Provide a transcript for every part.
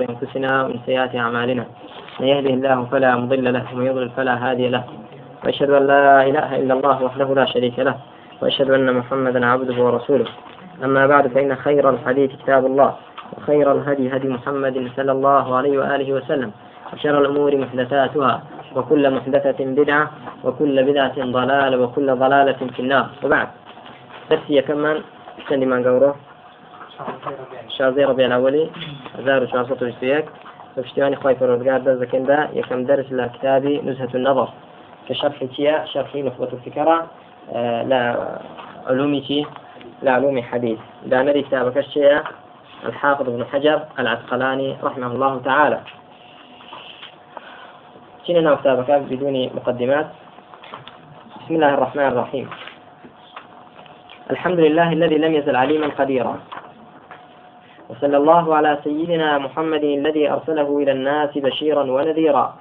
أنفسنا ومن سيئات أعمالنا. من يهده الله فلا مضل له ومن يضلل فلا هادي له. وأشهد أن لا إله إلا الله وحده لا شريك له وأشهد أن محمدا عبده ورسوله. أما بعد فإن خير الحديث كتاب الله وخير الهدي هدي محمد صلى الله عليه وآله وسلم وشر الأمور محدثاتها وكل محدثة بدعة وكل بدعة ضلالة وكل ضلالة في النار. وبعد درسي كمان ما قوره هزار وشاسط وشتيك وشتيواني خواي فرودقار درس كندا يكم درس لكتابي نزهة النظر. كشرح تيا شرحي نخبة الفكرة آه لا علومي تي لا علومي حديث دا نري كتابك الشيء الحافظ ابن حجر العسقلاني رحمه الله تعالى. شنو كتابك بدون مقدمات؟ بسم الله الرحمن الرحيم. الحمد لله الذي لم يزل عليما قديرا. وصلى الله على سيدنا محمد الذي أرسله إلى الناس بشيرا ونذيرا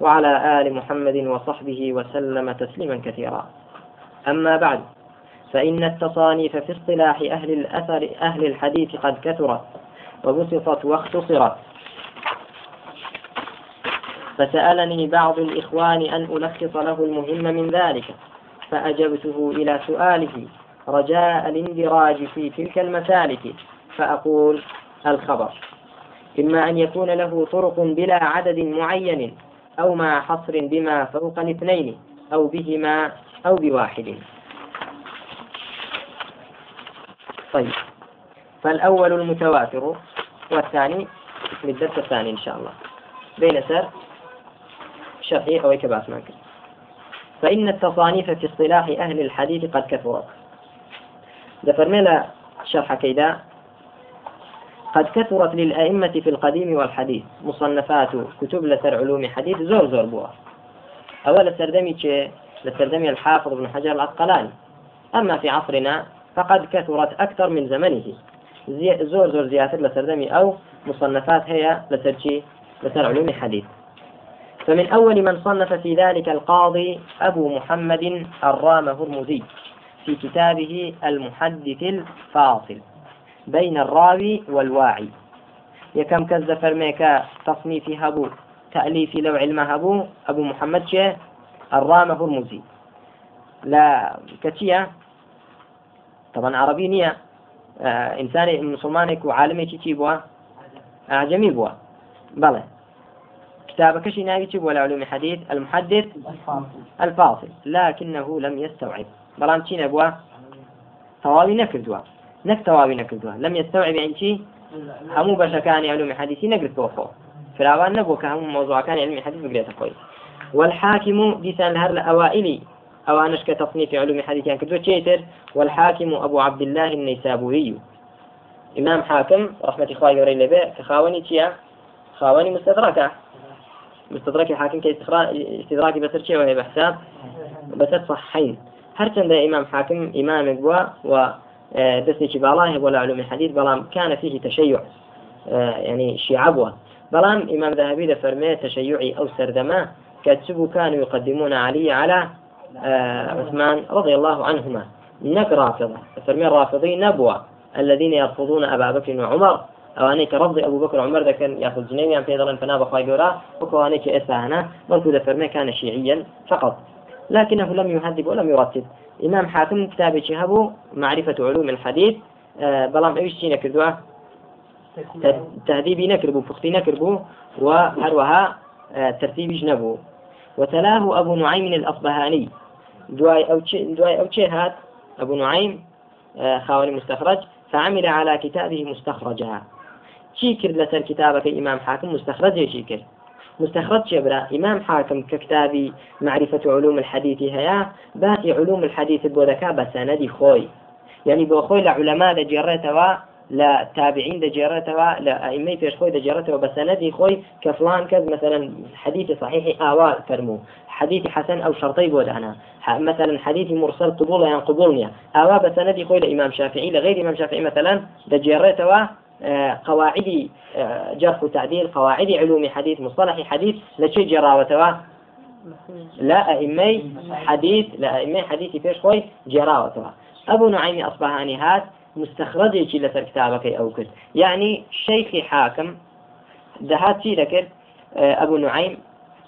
وعلى آل محمد وصحبه وسلم تسليما كثيرا. أما بعد فإن التصانيف في اصطلاح أهل الأثر أهل الحديث قد كثرت وبسطت واختصرت. فسألني بعض الإخوان أن ألخص له المهم من ذلك فأجبته إلى سؤاله رجاء الاندراج في تلك المسالك فأقول الخبر. إما أن يكون له طرق بلا عدد معين أو مع حصر بما فوق اثنين أو بهما أو بواحد. طيب. فالأول المتواتر والثاني في الدرس الثاني إن شاء الله. بين سر شرحي أو كباس ممكن فإن التصانيف في اصطلاح أهل الحديث قد كثرت. ده شرح كيدا قد كثرت للأئمة في القديم والحديث. مصنفات كتب لسر علوم حديث زور زور بوا. أول سردمي لسردمي الحافظ بن حجر العسقلاني. أما في عصرنا فقد كثرت أكثر من زمنه. زور زور زيادة لسردمي أو مصنفات هي لسر لسر علوم حديث. فمن أول من صنف في ذلك القاضي أبو محمد الرام هرمزي في كتابه المحدث الفاصل بين الراوي والواعي. يكم كز فرميكا تصنيف هبو تأليف لو علم هبو أبو محمد شه الرام هرمزي. لا كتيا. طبعا عربي نية. آه إنسان مسلمانك وعالمي كي بوا؟ أعجمي بوا. بلى. كتابك شي ناوي ولا علوم حديث المحدث؟ الفاصل. لكنه لم يستوعب. بلان چی نبووە تەواوی نەکردووە نەک تەواوی نەکردووە لەم يستوعب يعني چی هەموو بەشەکانی علومی حدیثی نەگرتەوە خۆ فراوان نەبوو کە هەموو مۆزوعەکانی علمی حدیث بگرێتە خۆی والحاكم ديسان لهر الأوائل أوانش كتصنيف علوم حديث يعني كدو تشيتر والحاكم أبو عبد الله النيسابوري. إمام حاكم رحمة إخوة يوري لبي كخاوني تيا خاوني مستدركة. مستدرك حاكم كاستدراكي بسر شيء وهي بحساب؟ بسر صحين هرچند إمام حاكم إمام بوا و آه، دستي باڵای ولا علوم الحديث بلام كان فيه تشيع آه، يعني شيعة بلام إمام ذهبي فرمي تشيعي أو سردما كتبوا كانوا يقدمون علي على آه، عثمان رضي الله عنهما. نك رافضة فرمي الرافضين نبوة الذين يرفضون أبا بكر وعمر. أو أنك رفض أبو بكر وعمر كان يأخذ جنيمي عن فيضا فناب خايقورا وكو أنك إساهنا بل فرمي كان شيعيا فقط. لكنه لم يهذب ولم يرتب. إمام حاكم كتاب شهبه معرفة علوم الحديث آه، بلام إيش شي نكردوا تهذيبي نكربو فختي نكربو وهروها آه، ترتيب جنبو. وتلاه أبو نعيم الأصبهاني. دواي أو دواي أبو نعيم آه، خاوني مستخرج فعمل على كتابه مستخرجها. شيكر لسر كتابك إمام حاكم مستخرج شيكر مستخرج شبرا. إمام حاكم ككتابي معرفة علوم الحديث هيا باتي علوم الحديث بودكا بسندي خوي. يعني خوي لعلماء لجرتوا لا تابعين دجيرتوا لا أئمة فيش خوي دجيرتوا بسندي خوي. كفلان كذ مثلا حديث صحيح آواء فرمو. حديث حسن أو شرطي بود أنا. مثلا حديث مرسل قبول يعني آواء بسندي خوي لإمام شافعي لغير إمام شافعي مثلا دجيرتوا آه، قواعد آه، جرح وتعديل قواعد علوم حديث مصطلح حديث لشي جراوتوا لا أئمي حديث لا أئمي حديث فيش خوي جراوتوا أبو نعيم أصبهاني هات مستخرجي لسر كتابك أو كت يعني شيخ حاكم دهات چی دەکرد ئەبوو نوعیم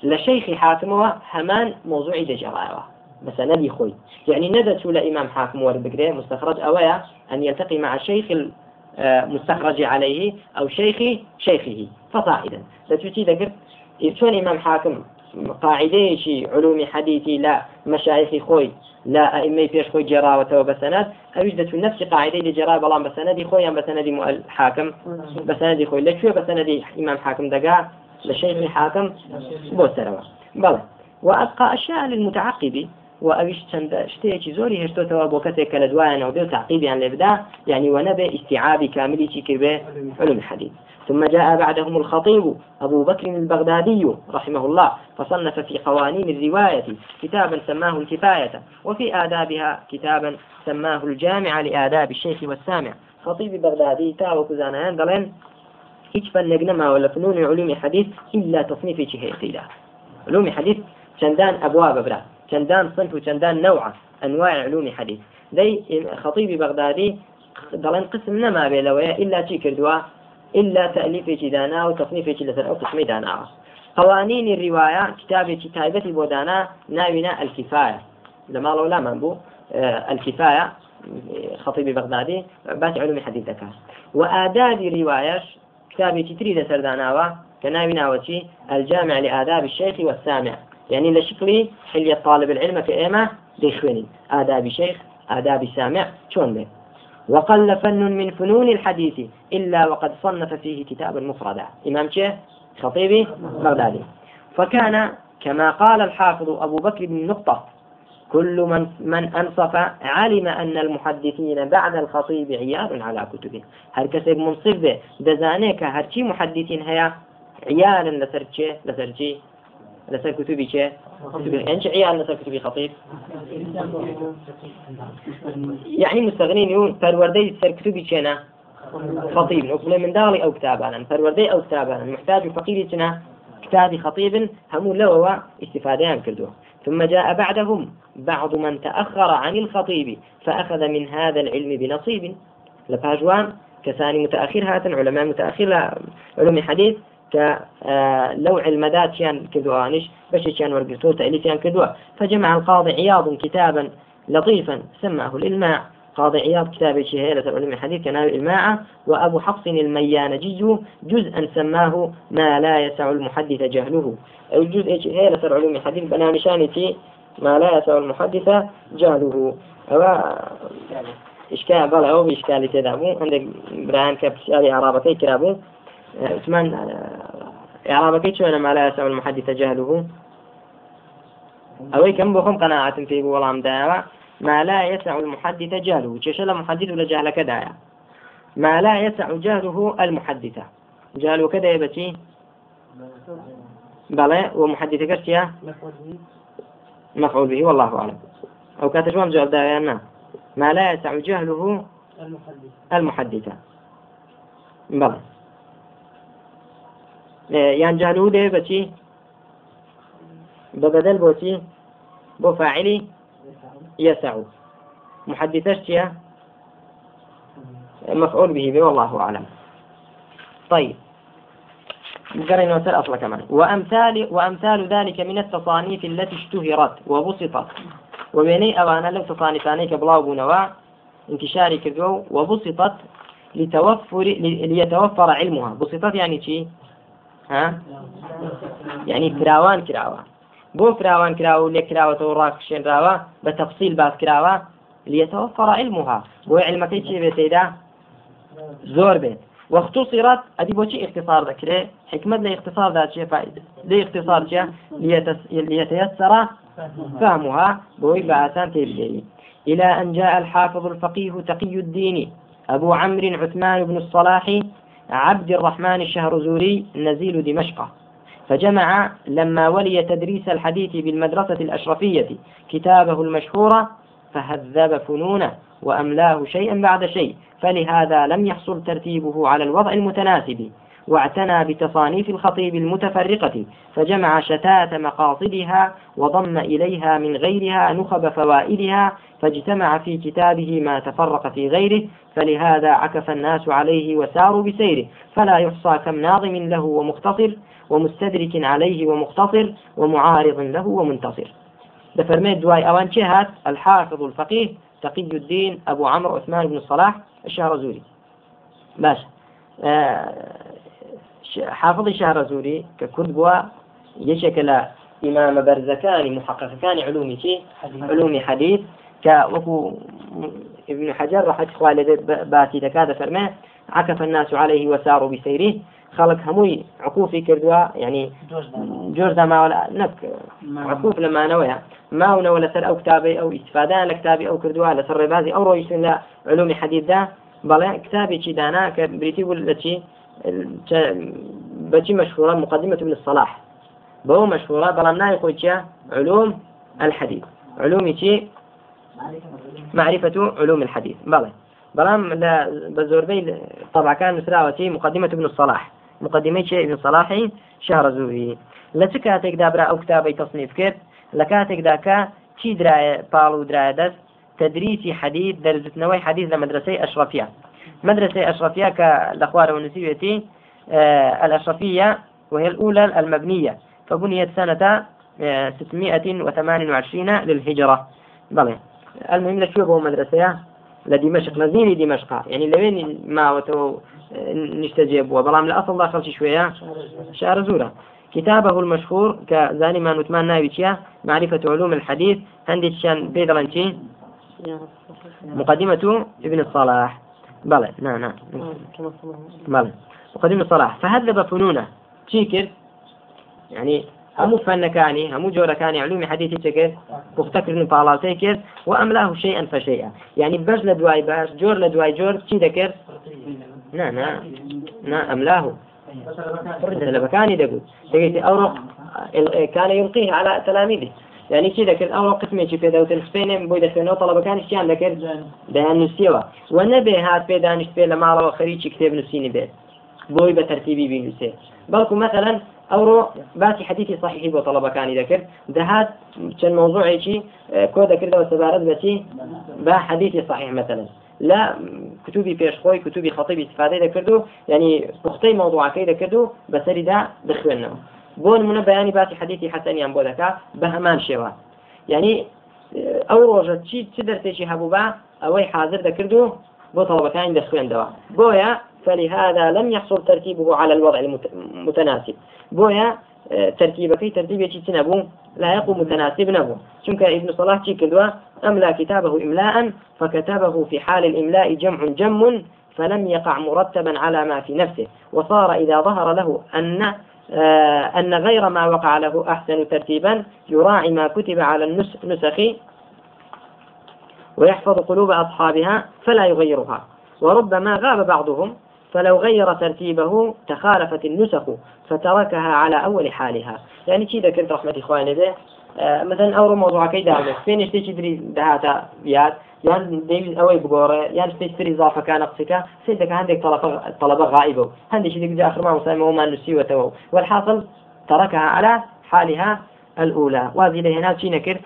لە شەیخی حاکمەوە هەمان مۆزوعی دەجێڕایەوە بسندی خوي. يعني ندت لإمام حاكم وربقري مستخرج أويا أن يلتقي مع شيخ المستخرج عليه أو شيخ شيخه فصائدا لتوتي ذكرت شون إمام حاكم؟ قاعدة شي علوم حديثي لا. مشايخ خوي لا. أئمة خوي جراوة بسند أوجدت نفس قاعدة لجراء بلان بسندي خوي أم بسندي حاكم؟ بسندي خوي. لشو بسندي إمام حاكم؟ دقا لشيخ حاكم؟ بوسروا بلى. وأبقى أشياء للمتعقب و ئەویش چەند شتێکی زۆری هێشتۆتەوە بۆ کەسێک کە لە دوایانەوە بێ و تعقیبیان لێبدا يعني ونبي استيعاب كامل كربه علوم الحديث. ثم جاء بعدهم الخطيب أبو بكر البغدادي رحمه الله فصنف في قوانين الرواية كتابا سماه الكفاية وفي آدابها كتابا سماه الجامع لآداب الشيخ والسامع. خطيب بغدادي تاو كزانان دلين هیچ فنێک نەما ولا فنون علوم حديث إلا تصنيف هەیە علوم حديث چەندان أبواب ببرا. چەندان صنف و چەندان نوع أنواع علوم حديث. ذي خطيب بغدادي دلين قسم نما بيلويا إلا شي كردوا إلا تأليف دانا وتصنيف لسر أو قسمي دانا. قوانين الرواية كتابة تايبة بودانا ناوينا الكفاية. لما لو لا من بو آه، الكفاية خطيب بغدادي بات علوم حديث ذكاء وآداب الرواية كتابة تريد سرداناوا كناوي وشي الجامع لآداب الشيخ والسامع. يعني لشكلي حلية طالب العلم في إيمة ديخويني آداب شيخ آداب سامع شون به وقل فن من فنون الحديث إلا وقد صنف فيه كتابا مفردا إمام شيخ خطيبي بغدادي. فكان كما قال الحافظ أبو بكر بن نقطة كل من من أنصف علم أن المحدثين بعد الخطيب عيال على كتبه. هل كسب منصف به دزانيك هرشي محدثين هيا عيالا لسرتشي لسرتشي لسر كتبي شيء؟ يعني عيال لسر كتبي خطيب؟ يعني مستغنين يقول فروردي سر كتبي شينا خطيب. نقول من داري أو كتابانا. فروردي أو كتابانا. محتاج فقير شنا كتاب خطيب. هم له استفادة كردوه ثم جاء بعدهم بعض من تأخر عن الخطيب فأخذ من هذا العلم بنصيب. لباجوان كثاني متأخر هات علماء متأخر علوم حديث. كلوع المدات كان كدوانش باش كان ورقتو تأليفيان كدوا فجمع القاضي عياض كتابا لطيفا سماه الإلماع. قاضي عياض كتاب شهيرة علم الحديث كان الإلماع وأبو حفص الميانجي جزءا سماه ما لا يسع المحدث جهله. الجزء شهيرة علوم الحديث بنامشانتي ما لا يسع المحدث جهله. أو إشكال بلا أو إشكال تدابو. عندك برهان كبسالي عرابتي كرابو. عثمان إعرابك شو ما لا يسع المحدث جهله؟ أو كم بخم قناعة في والله داوا ما لا يسع المحدث جهله. كيش المحدث ولا جهل كذا ما لا يسع جهله المحدث. جهله كذا يبتي بلى ومحدث كرتيا مفعول به والله أعلم. أو كاتشوان جواب دايانا ما لا يسع جهله المحدث. المحدث. بلى. یان جالو دێ بەچی ببدل بۆچی بۆ فاعلی يسع محدثش چیە مفعول به والله أعلم. طيب. قرينا وسر أصلا كمان وأمثال وأمثال ذلك من التصانيف التي اشتهرت وبسطت. وبيني أوانا لو تصانيفاني كبلاو بنوا انتشاري كذو وبسطت لتوفر ليتوفر علمها. بسطت يعني شي ها؟ يعني فراوان كراوة. بو فراوان كراوة لێ کراوەتەوە ڕاکشێنراوە بە تەفسیل باس کراوە ليتوفر علمها. بۆ علمەکەی چی بێتێدا زۆر بێت واختصرت أدي بوشي اختصار ذكره حكمة لاختصار ذات شيء فائدة لاختصار شيء ليتيسر فهمها. بوي بآسان تبدي إلى أن جاء الحافظ الفقيه تقي الدين أبو عمرو عثمان بن الصلاح عبد الرحمن الشهرزوري نزيل دمشق. فجمع لما ولي تدريس الحديث بالمدرسة الأشرفية كتابه المشهور فهذب فنونه وأملاه شيئا بعد شيء فلهذا لم يحصل ترتيبه على الوضع المتناسب. واعتنى بتصانيف الخطيب المتفرقة فجمع شتات مقاصدها وضم إليها من غيرها نخب فوائدها فاجتمع في كتابه ما تفرق في غيره فلهذا عكف الناس عليه وساروا بسيره فلا يحصى كم ناظم له ومختصر ومستدرك عليه ومقتصر ومعارض له ومنتصر. دفرميت دواي أوان هات الحافظ الفقيه تقي الدين أبو عمرو عثمان بن الصلاح الشهرزوري باشا آه حافظي شهرزوري ككرد بوا يشكل إمام برزكاني محققان علومي شي علومي حديث. كوكو ابن حجر راح خوالد باتي دكاد فرمه عكف الناس عليه وساروا بسيره. خلق هموي عقوفي كردوا يعني جورج ما ولا نك عقوف لما نويا. ما هو ولا سر أو كتابي أو استفادة لكتابي أو كردوا لسر بازي أو رويش لا علوم حديث ده بلا كتابي شي دانا كبريتي ولا شي. بشي مشهورة مقدمة ابن الصلاح. بهو مشهورة بلا ناي علوم الحديث. علوم شي معرفة علوم الحديث. بلى بلام لا بزوربي طبعا كان نسراوتي مقدمة ابن الصلاح. مقدمة ابن صلاحي شهر زوري لتكاتك دابرا أو كتابي تصنيف كرد لكاتك داكا چی درایە؟ پاڵ و درایە دەست؟ تدريسي حديث دەرزتنەوەی مدرسة أشرفية كالأخوار ونسيبتي آه الأشرفية وهي الأولى المبنية فبنيت سنة 628 للهجرة. بلى. المهم لشو بو مدرسة لدمشق نزيني دمشق. يعني لوين ما وتو نشتجيب وبلام لأصل داخل شوية. شعر زورة. كتابه المشهور كزاني ما نتمان ناوي معرفة علوم الحديث عندي شان بيدرانتي مقدمة ابن الصلاح. بلى نا نا بلى وقديم الصلاة فهذا بفنونة شي كر يعني همو فن كاني همو جورة كاني علومي حديثي تكر مفتكر انه بالاتي كر واملاه شيئا فشيئا يعني باش لدواي باش جور لدواي جور شي ذكر نا نا نا املاه فرد لبكاني دقود دقيتي اورق كان يلقيه على تلاميذه یعنی چی دەکرد؟ ئەوە قسمێکی پێداوتن سپێنێن بۆی دەخوێنەوە تەڵەکانیشتیان دەکرد دەیان نووسیەوە. و نەبێ هات پێ دانیشت پێ لە ماڵەوە خەریکی کتێب نووسینی بێت. بۆی بە تەرتیبی بینوسێ بەڵکو مەمثلەن ئەوڕۆ باسی حەدیثی صحیحی بۆ تەڵەبەکانی دەکرد. دەهات چەند مۆزوعێکی کۆ دەکردەوە سەبارەت بەچی؟ بە حەدیثی صحیح مەمثلەن لە کتوبی پێشخۆی کتوبی خەڵی استفاده دەکرد و ینی پوختەی مۆضوعەکەی دەکرد و بەسەریدا دەخوێنەوە بۆ نمونە بەیانی باسی حديثي حەسەنیان بۆ دەکات بە هەمان شێوە ینی ئەو ڕۆژە چی چ دەرسێکی هەبوو بە ئەوەی حاضر دەکرد و بۆ طلبەکانی دەخوێندەوە بۆیە فلهذا لم يحصل ترتيبه على الوضع المتناسب بويا آه، ترتيبك ترتيب تنبو لا يقوم متناسب نبو. شنك ابن صلاح كدوا؟ أملا كتابه إملاء فكتبه في حال الإملاء جمع جم فلم يقع مرتبا على ما في نفسه. وصار إذا ظهر له أن آه، أن غير ما وقع له أحسن ترتيبا يراعي ما كتب على النسخ ويحفظ قلوب أصحابها فلا يغيرها. وربما غاب بعضهم فلو غير ترتيبه تخالفت النسخ فتركها على أول حالها. يعني كي ذكرت رحمة إخواني به آه مثلا أورو موضوع كي دعمه فين اشتي دري دهاتا بيات يعني تشتري إضافة كان قصك سيدك عندك طلبة طلبة غائبة. هندي شيء دي آخر ما مسمى وما نسي وتو والحاصل تركها على حالها الأولى. وهذه هنا شي نكر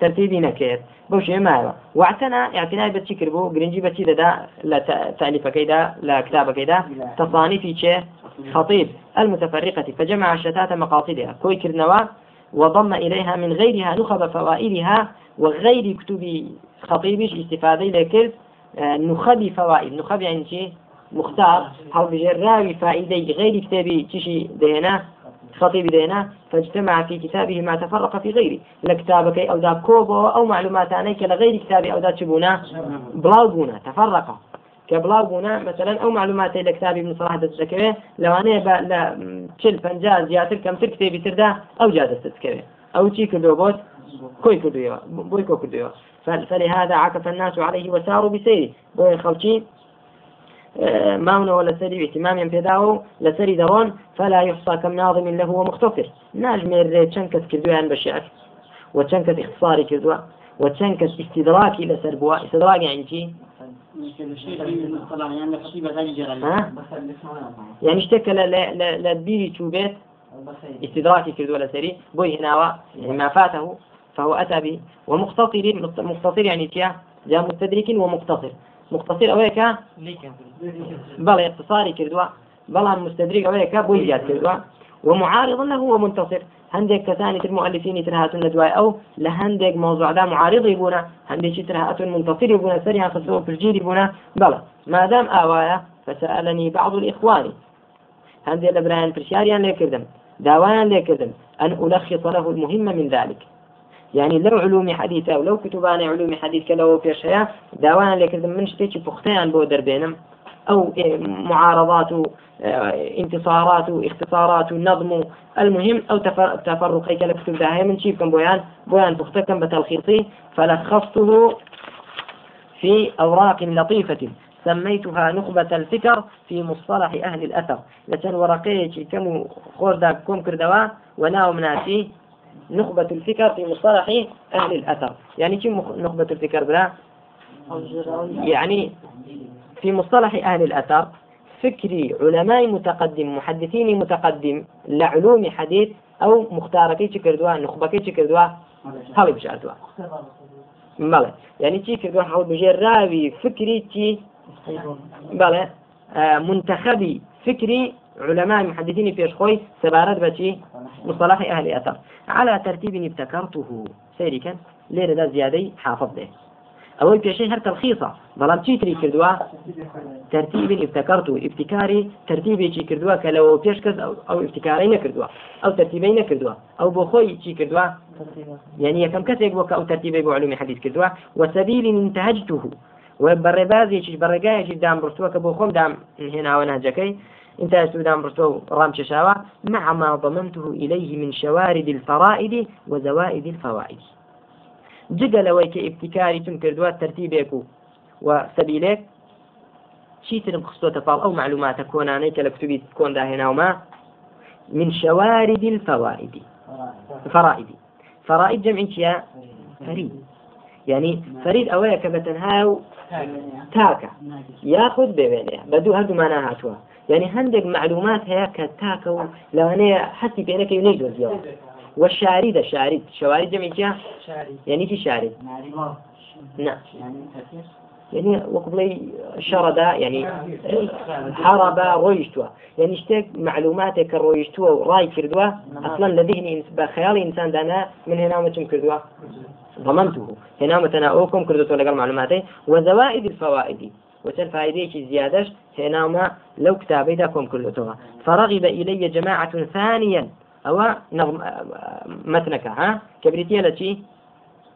ترتيبي نكر بوشي ما واعتنى اعتناء بتشي كربو جرينجي بتشي دا لا تأليف كيدا لا كتاب كيدا. تصانيف خطيب. المتفرقة. فجمع شتات مقاصدها. كوي كرنوا وضم إليها من غيرها نخب فوائدها وغير كتب خطيبش استفادة لكل آه، نخب فوائد. نخب يعني شيء مختار. أو بجراوي فائدة غير كتابي تشي دينا خطيب دينا فاجتمع في كتابه ما تفرق في غيره. لكتابك أو ذا كوبو أو معلومات عنيك لغير كتابي أو ذا تشبونا بلاوبونا تفرق. كبلاوبونا مثلا أو معلومات لكتابي من صلاح دستكوي لو أنا لا تشل فنجاز زياتر كم تر كتابي تردا أو جاد تذكره أو تي كدو بوت كوي كدو بوي كو فلهذا عكف الناس عليه وساروا بسيره. بوي خلشي ماونەوە لەسەری احتمامیان پێداوە و لەسەری دەڕۆن فلا يحصى كم ناظم له ومختصر ناژمێرێ چەند کەس کردویان بە شعر و چەند کەس اختصاری کردووە و چەند چی يعني اشتكى للبيري توبيت استدراكي كردو لسري بوي هنا يعني ما فاته فهو أتى به. ومختصر مختصر يعني تيا جاء مستدرك ومختصر. مختصر أويك؟ بل اختصاري كردوا. بل مستدرك أويك؟ بوي جات كردوا. ومعارض له ومنتصر. هندێک کەسانی تر مؤلفینی تر هاتون لە دوای ئەو لە هەندێک مۆزوعدا معارضی بوونە هەندێکی تر هاتون منتصری بوونە سەریان خستەوە پرگیری بوونە بەڵێ مادام ئاوایە فسألني بعض الإخوان. هندي لبران برشاريان ليكردم داوان ليكردم أن ألخص له المهم من ذلك. يعني لو علوم حديثة ولو كتبان علوم حديث كلو في شيء داوان ليكردم من شتيش بختيان بو دربينم. أو معارضات انتصارات اختصارات نظم المهم أو تفرق أي كلا كتب داهي من شيء كم بيان؟ بيان تختكم بتلخيصي فلخصته في أوراق لطيفة. سميتها نخبة الفكر في مصطلح أهل الأثر. لتن ورقية كم خوردا كم كردوا؟ وناو مناسي نخبة الفكر في مصطلح أهل الأثر. يعني كم نخبة الفكر بلا؟ يعني في مصطلح أهل الأثر فكري علماء متقدم محدثين متقدم لعلوم حديث أو مختاركي تكردوا نخبكي تكردوا هاوي بشارتوا بله يعني تي كردوا حول بجير راوي فكري تي بله آه منتخبي فكري علماء محدثين في خوي سبارات بشي مصطلح أهل أثر على ترتيب ابتكرته سيري كان ليرة زيادة حافظ ده. ئەوەی پێشەی هەر تەلخیصە بەڵام چیتری کردووە ترتیب ابتكرت ابتكاري ترتیبێکی کردووە کە لەوە پێش کەس ئەو ابتکارەی نەکردووە ئەو ترتیبەی نەکردووە ئەو بۆ خۆی چی کردووە يعني کەسێک بۆ کە ئەو ترتیبەی بۆ علومی حدیث کردووە وسبيل انتهجته. وبالربازي بەڕێگایەکی دام ڕستووە کە بۆ خۆم دام هێناوە نهجەکەی انتهجت دام رسو رام مع ما ضمنته إليه من شوارد الفرائد وزوائد الفوائد. لەوەی کە ئبتیکاری تم کردووە تەرتیبێک و و سەبیلێک. چیترم خستۆتە پاڵ ئەو معلوماتە کۆنانەی کە لە کتوبی کۆندا من شوارد الفوائد فرائد. فرائد جمع چیە فريد يعني فريد أولا كبتنها تاكا ياخذ ببينها بدو هدو ما هاتوا يعني هندق معلومات هي كتاكا لو أنا حسي بينك ينيد والشارد شارد شوارد جمع جا يعني شي شارد نعم. يعني وقبلي شرد يعني حرب رويشتوا. يعني اشتاق معلوماتك رويشتوا وراي كردوا. أصلا لذهني بخيال إنسان دانا من هنا ما كردوا. ضمنته هنا متنا أوكم كردوا لقى معلوماتي. وزوائد الفوائد. وتن فائدة زيادة. هنا ما لو كتابي داكم كردوا فرغب إلي جماعة ثانيا. أو نظم متنك ها؟ كبريتية التي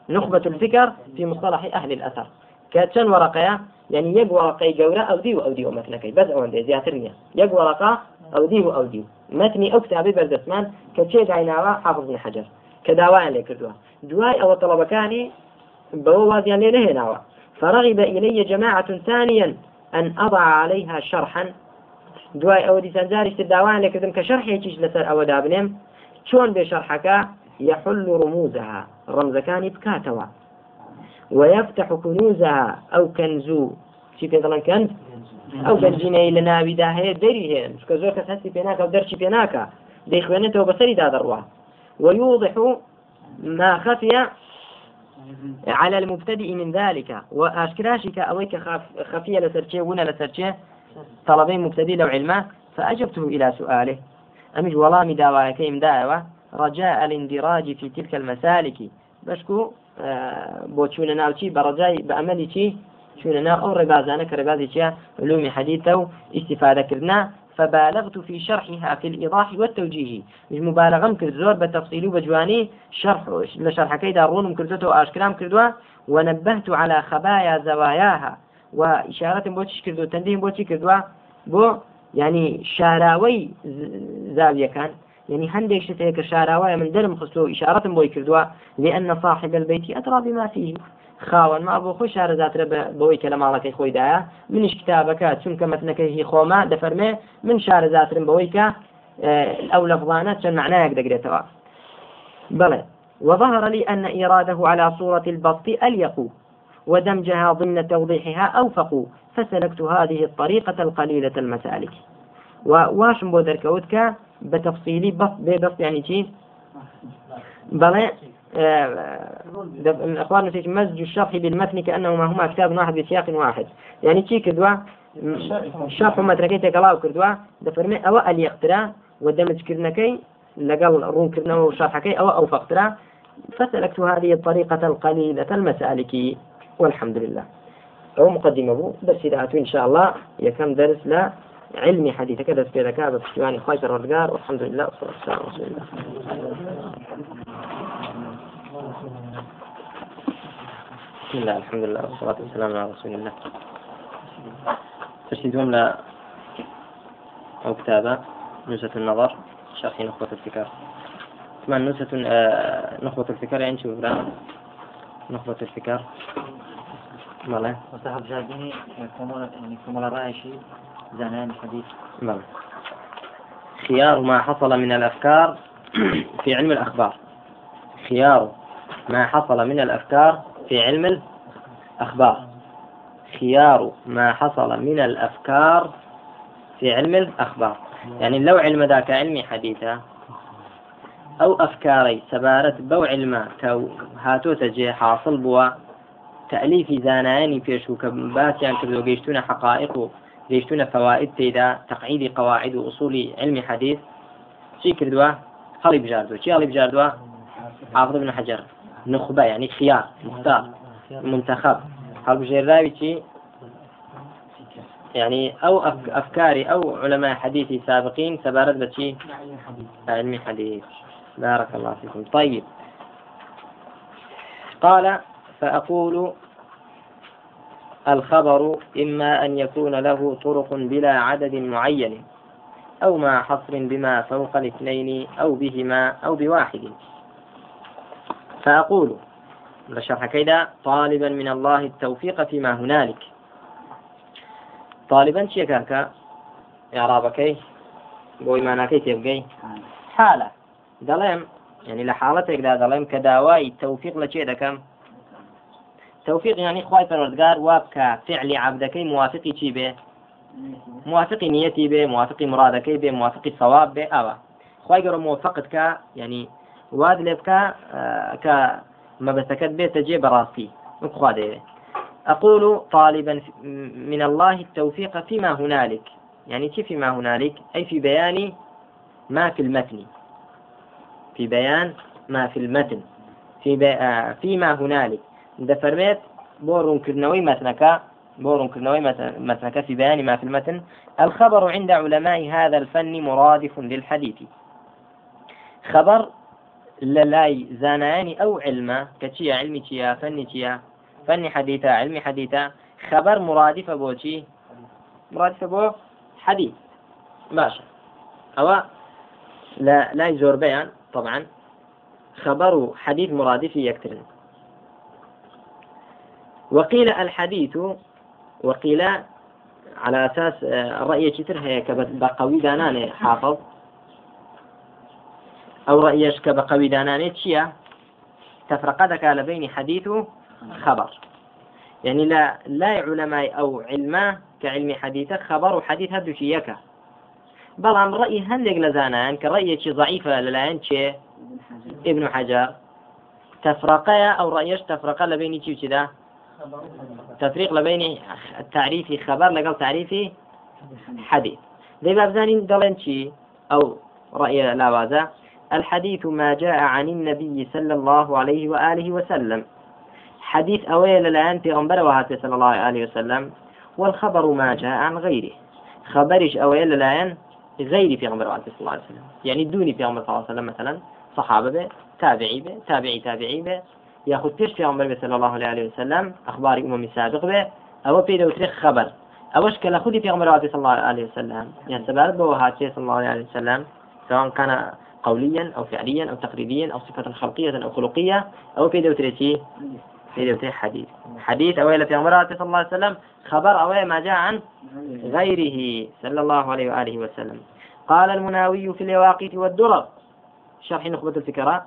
نخبة الفكر في مصطلح أهل الأثر. كاتشن ورقة يعني يق ورقة جورة أو ديو أو ديو متنك بس أو عندي زياترنيا يق ورقة أو ديو أو ديو. متني أو كتابي بردسمان كتشي عيناوا حافظ بن حجر. كدواء لك دوا دواء أو طلب كاني بوواز يعني لهناوا فرغب إلي جماعة ثانيا أن أضع عليها شرحا دوای ئەوە دیسان جاریش داوان لێکردم کە شەرحێکیش لەسەر ئەوە دابنێم چۆن بێ شەرحەکە؟ يحل رموزها رمزكان بكاتوا ويفتح كنوزها أو كنزو شي بيضلن كنز أو كنزيني لنا بداهية دري هي مش كزور كسهسي بيناك أو درشي بيناك دي خوانته وبصري دا ذروة ويوضح ما خفي على المبتدئ من ذلك. وأشكراشك أويك خفية لسرشي ونا لسرشي طلبين مبتدئ لو علمه فأجبته إلى سؤاله. أمج والله داواك إمداوة رجاء الاندراج في تلك المسالك. بشكو آه، بۆ چوونە ناوچی بەڕجای بە ئەمەلی چی چوونە ناو ئەو ڕێبازانە کە ڕێبازی چیە علومی فبالغت في شرحها في الإيضاح والتوجيه. مش مبالغة كرد زور بتفصيل وبجواني شرح لشرح كيدا رون كردته وأشكرام كردوا ونبهت على خبايا زواياها. وإشارة بوتش كردو تنبيه بوتش كردوا بو يعني شاراوي زاوية كان يعني هندێک شتەیە کە شاراوایە من دەرم خستو ئشارەتم بۆی کردووە لأن صاحب البيت أدرى بما فيه. خاوەن ما بۆ خۆی شارەزاترە بەوەی کە لە ماڵەکەی خۆیدایە منیش کتابەکە چونکە مەتنەکەی خۆما دەفەرمێ من شارەزاترم بەوەی کە ئەو لەفظانە چەند معنایەک دەگرێتەوە. بڵێ وظهر لي أن إراده على صورة البسط أليق ودمجها ضمن توضيحها أوفق فسلكت هذه الطريقة القليلة المسالك. وواش بودر كودك بتفصيلي بس بس يعني شيء بلى الأخبار نسيت مزج الشرح بالمتن كأنهما هما كتاب واحد بسياق واحد. يعني شي كدوا؟ الشرح متركي تقلاو كردوا دفرمي أو اليقترا ودمج كرنكي لقل رون كرنا وشرحكي أو أوفقترا فسلكت هذه الطريقة القليلة المسالك. والحمد لله. أو مقدمة بو بس إذا إن شاء الله يكم درس لا علمي حديث. كذا في ذكاء بفتواني خايف الرجال والحمد لله بسم الله الحمد لله والصلاة والسلام على رسول الله. ترشيدهم لا أو كتابة نزهة النظر شرح نخبة الفكر ثم نزهة نخبة الفكر يعني شو نخبة الفكر جابني كمال يعني كمال رأيشي زنان حديث ماله خيار ما حصل من الأفكار في علم الأخبار. خيار ما حصل من الأفكار في علم الأخبار. خيار ما حصل من الأفكار في علم الأخبار. يعني لو علم ذاك علمي حديثة أو أفكاري سبارت بو علما كو هاتو تجي حاصل بوا تەلیفی زانایانی پێشوو کە باسییان کردو گەیشتونە حقائق و گەیشتونە فەوائد تێدا تەقعیدی قواعد و ئوصولی علمی حەدیث چی کردووە؟ هەڵی بژاردووە. چی هەڵی بژاردووە؟ حافظ بن حجر. نخبة يعني خيار مختار منتخب. هەڵبژێراوی چی؟ يعني أو أفكاري أو علماء حديثي سابقين سبارد بشي علمي حديث بارك الله فيكم طيب قال فأقول الخبر إما أن يكون له طرق بلا عدد معين أو مع حصر بما فوق الاثنين أو بهما أو بواحد. فأقول لشرح كيدا طالبا من الله التوفيق فيما هنالك. طالبا شيكاكا إعرابكي بۆی ماناکەی تێبگەی حالە دەڵێم ینی لە حاڵەتێکدا دەڵێم کە داوای تەوفیق لە چێ دەکەم توفيق يعني خواي پروردگار وابكا فعل عبدكي موافقي چي به موافقي نيتي به موافقي مرادكي به موافقي صواب به أوا خواي قرر موفقت كا يعني واد آه كا ما بسكت به تجي براستي به أقول طالبا من الله التوفيق فيما هنالك. يعني كيف فيما هنالك؟ أي في بيان ما في المتن. في بيان ما في المتن. في بي... آه فيما هنالك. دەفەرمێت بۆ ڕوونکردنەوەی متنەکە بۆ ڕوونکردنەوەی متنەکە في بيان ما في المتن الخبر عند علماء هذا الفن مرادف للحديث. خبر للاي زاناني أو علما كتشيا علمي تشيا فني تشيا فني حديثا علمي حديثا خبر مرادفة بوشي مرادفة بو حديث. باشا أو لا لا يزور بيان طبعا. خبر حديث مرادف يكترن. وقيل الحديث وقيل على أساس آه، الرأي كتر هي كبقوي داناني حافظ. أو رأيش كبقوي داناني تشيا؟ تفرقتك على بين حديث خبر يعني لا لا علماء أو علما كعلم حديث خبر وحديث هدو شيكا ڕێی هەندێک لە زانایان کە ڕێیەکی ضعیفە لەلایەن چێ ابن حجر. ئەو ڕێیش تفرقە لە بینی چی چیدا تفريق لبين التعريف خبر لقال تعريف حديث. ذي بابزانين دلين شي أو رأي لاوازا الحديث ما جاء عن النبي صلى الله عليه وآله وسلم. حديث أويل الآن في غنبر وهاتي صلى الله عليه وسلم. والخبر ما جاء عن غيره. خبرش أويل الآن غيري في غنبر وهاتي صلى الله عليه وسلم. يعني دوني في غنبر صلى الله عليه وسلم مثلا. صحابة به تابعي به تابعي تابعي به. ياخذ پێش پێغمبەر صلى الله عليه وسلم أخبار أمم سابق به أو في دەوترێت خبر. أوش كلا خودي في پێغمبەر صلى الله عليه وسلم. يعني سبب هاتي صلى الله عليه وسلم سواء كان قوليا أو فعليا أو تقريبيا أو صفة خلقية أو خلقية أو في دوتريتي في دوتري حديث. حديث أويل في أمرات صلى الله عليه وسلم خبر أويل ما جاء عن غيره صلى الله عليه وآله وسلم. قال المناوي في اليواقيت والدرر. شرح نخبة الفكرة.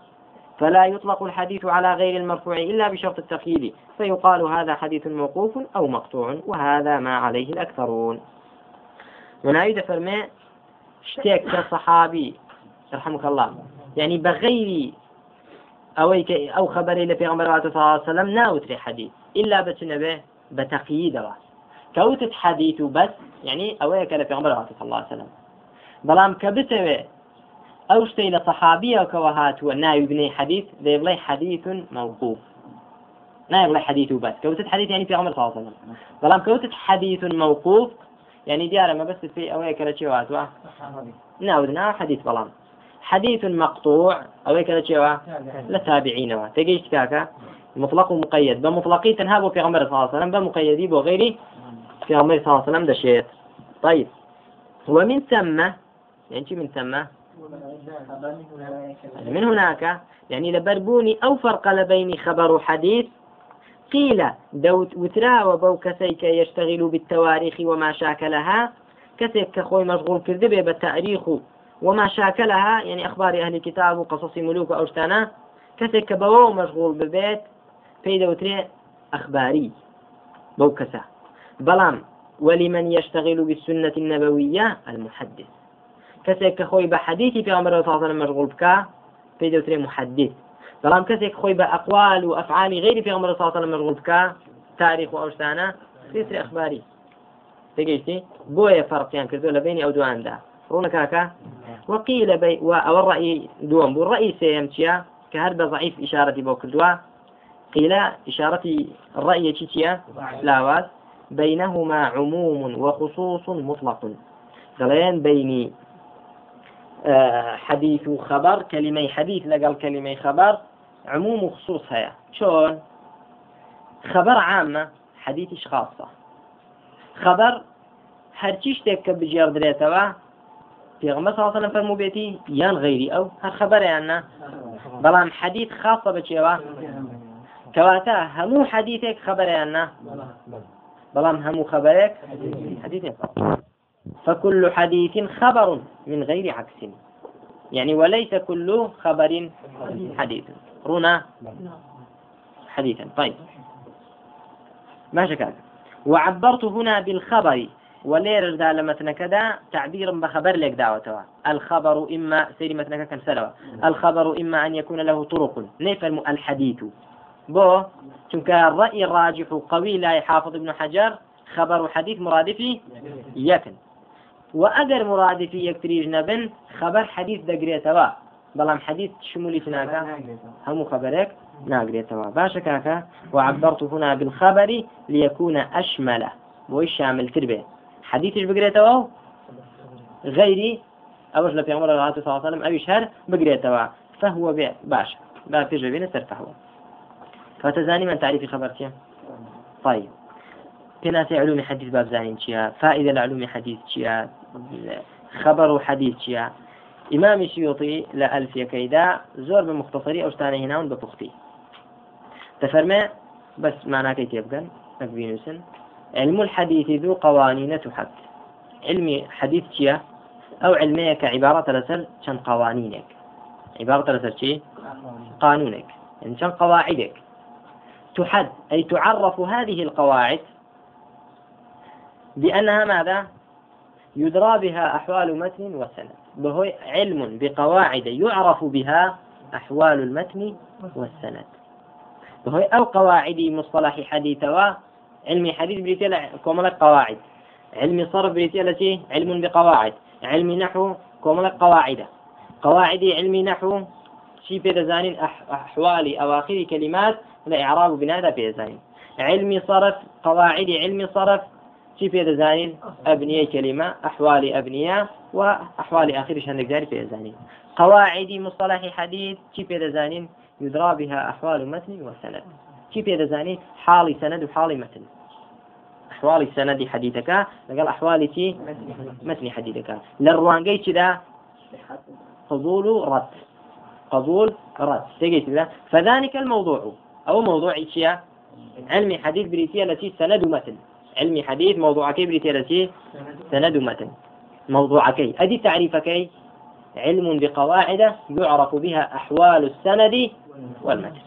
فلا يطلق الحديث على غير المرفوع إلا بشرط التقييد. فيقال هذا حديث موقوف أو مقطوع وهذا ما عليه الأكثرون. ونعيد فرمي اشتيك كصحابي رحمك الله. يعني بغير ئەوەی ئەو خبرەی لە پێغمبەر سلام ناوترێ حەدیث إلا بچنەبێ بە تەقییدەوە کەوتت حەدیث و بەس یعنی ئەوەیە کە لە پێغمبەر الله سلام بەڵام کە بتەوێ ئەو شتەی لە سەحابیەکەوە هاتووە ناوی بنەی حەدیث دەی بڵێ حەدیث موقوف. ناوی بڵێ حەدیث و بەس کەوتت حەدیث يعني پێغمبەر صلى الله عليه وسلم. بەڵام کەوتت حەدیث موقوف يعني دیارە مەبەست في ئەوەیە کە لە چێ هاتووە ناود ناو حەدیث بەڵام حديث مقطوع أو هيك شيء لا تابعين. تجيش كاكا؟ مطلق ومقيد. بمطلقي تنهاب في غمر صلى الله عليه وسلم بمقيدي وغيري في غمر صلى الله عليه وسلم ده شيء طيب. ومن ثم يعني من ثم؟ من هناك. يعني لبربوني أو فرق بين خبر حديث. قيل دوت وترا وبو كسيك يشتغل بالتواريخ وما شاكلها. كسيك كخوي مشغول كذبه بالتاريخ وما شاكلها. يعني أخبار أهل الكتاب وقصص ملوك وأوشتانا كسك بوو مشغول ببيت في دوتري أخباري. بوكسة بلام. ولمن يشتغل بالسنة النبوية المحدث. كسك خوي بحديثي في عمر صلى الله وسلم مشغول بك في دوتري محدث بلام كسك خوي بأقوال وأفعال غير في عمر صلى الله عليه وسلم مشغول بك تاريخ وأوشتانا في أخباري تجيتي بويا فرق يعني كذول بيني أو دوان ده ڕوونە کاکە وقيل بي أو الرأي دوم بو الرأي سيمتيا كهرب ضعيف إشارتي بو كردوا قيل إشارتي الرأي لاواز بينهما عموم وخصوص مطلق. دلين بيني حەدیث و خەبەر کەلیمەی حەدیث لەگەڵ کەلیمەی خەبەر عموم و خصوص هەیە چۆن خەبەر عامە حەدیثیش خاصە خەبەر هەرچی شتێک کە بژێر درێتەوە پێغمە ساڵە لە فەرمو بێتی یان غیری ئەو هەر خەبەریاننا بەڵام حەدیث خاصە بەچێوە کەواتە هەموو حەدیثێک خەبەریاننا بەڵام. هەموو خەبەرێک حەدیثێک فكل حديث خبر من غير عكس. يعني وليس كل خبر حديث. رونا حديثا. طيب. ما شكاك؟ وعبرت هنا بالخبر. ولير لمتنا كذا تعبير بخبر لك دعوتها الخبر إما سيري متنك كم سلوى الخبر إما أن يكون له طرق. نفهم الحديث. بو چونك الرأي الراجح قوي لا يحافظ ابن حجر. خبر حديث مرادفي يكن. و ئەگەر مرادفی یەکتریش نەبن خەبەر حەدیث دەگرێتەوە. بەڵام حەدیث شمولی ناکە هەموو خەبەرێک ناگرێتەوە. باشە کاکە وعبدەرت هنا بالخەبەری لیەکوونە ئەشمەلە بۆی شاملتر بێ. حەدیثش بگرێتەوە؟ و غەیری ئەوەش لە پێمەرە هاات ساڵم ئەویش هەر بگرێتەوە. فهوە بێ. باش با پێش بێنە سەر فهوە کاتەزانی من تعریفی خەبەرتیە طيب. في علوم حديث باب زانين شيا فائدة لعلوم حديث شيا خبر حديث شيا إمام السيوطي لألف يكيدا زور بمختصري أو ستاني هنا ببختي تفرمي؟ بس معناه كي تبقى نكبينوسن علم الحديث ذو قوانين تحد. علمي حديث شيا أو علميك عبارة لسر شن قوانينك. عبارة لسر شي قانونك. يعني شن قواعدك. تحد. أي تعرف هذه القواعد بأنها ماذا؟ يدرى بها أحوال متن وسند. وهو علم بقواعد يعرف بها أحوال المتن والسند. وهو أو قواعد مصطلح حديث علمي حديث بريتيلا كوملك قواعد. علمي صرف بريتيلا علم بقواعد. علمي نحو كوملك قواعد. قواعدي علمي نحو شي في زانين أحوالي أواخر كلمات لا إعراب بناء في زانين. علمي صرف قواعدي علمي صرف شي في زانين أبنية كلمة أحوالي أبنية وأحوال آخر شهندك جاري في زانين قواعدي مصطلح حديث شي في زانين يدرى بها أحوال متن وسند شي في زانين حالي سند وحالي متن. أحوال سند حديثك لقال أحوال تي متن حديثك للروانجي كذا قبول رد. قبول رد. كذا فذلك الموضوع. أو موضوع علمي حديث بريتيا التي سند متن. علمي حديث موضوعك بريتيا التي سند متن. موضوعك أدي تعريفك علم بقواعد يعرف بها أحوال السند والمتن.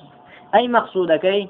أي مقصودك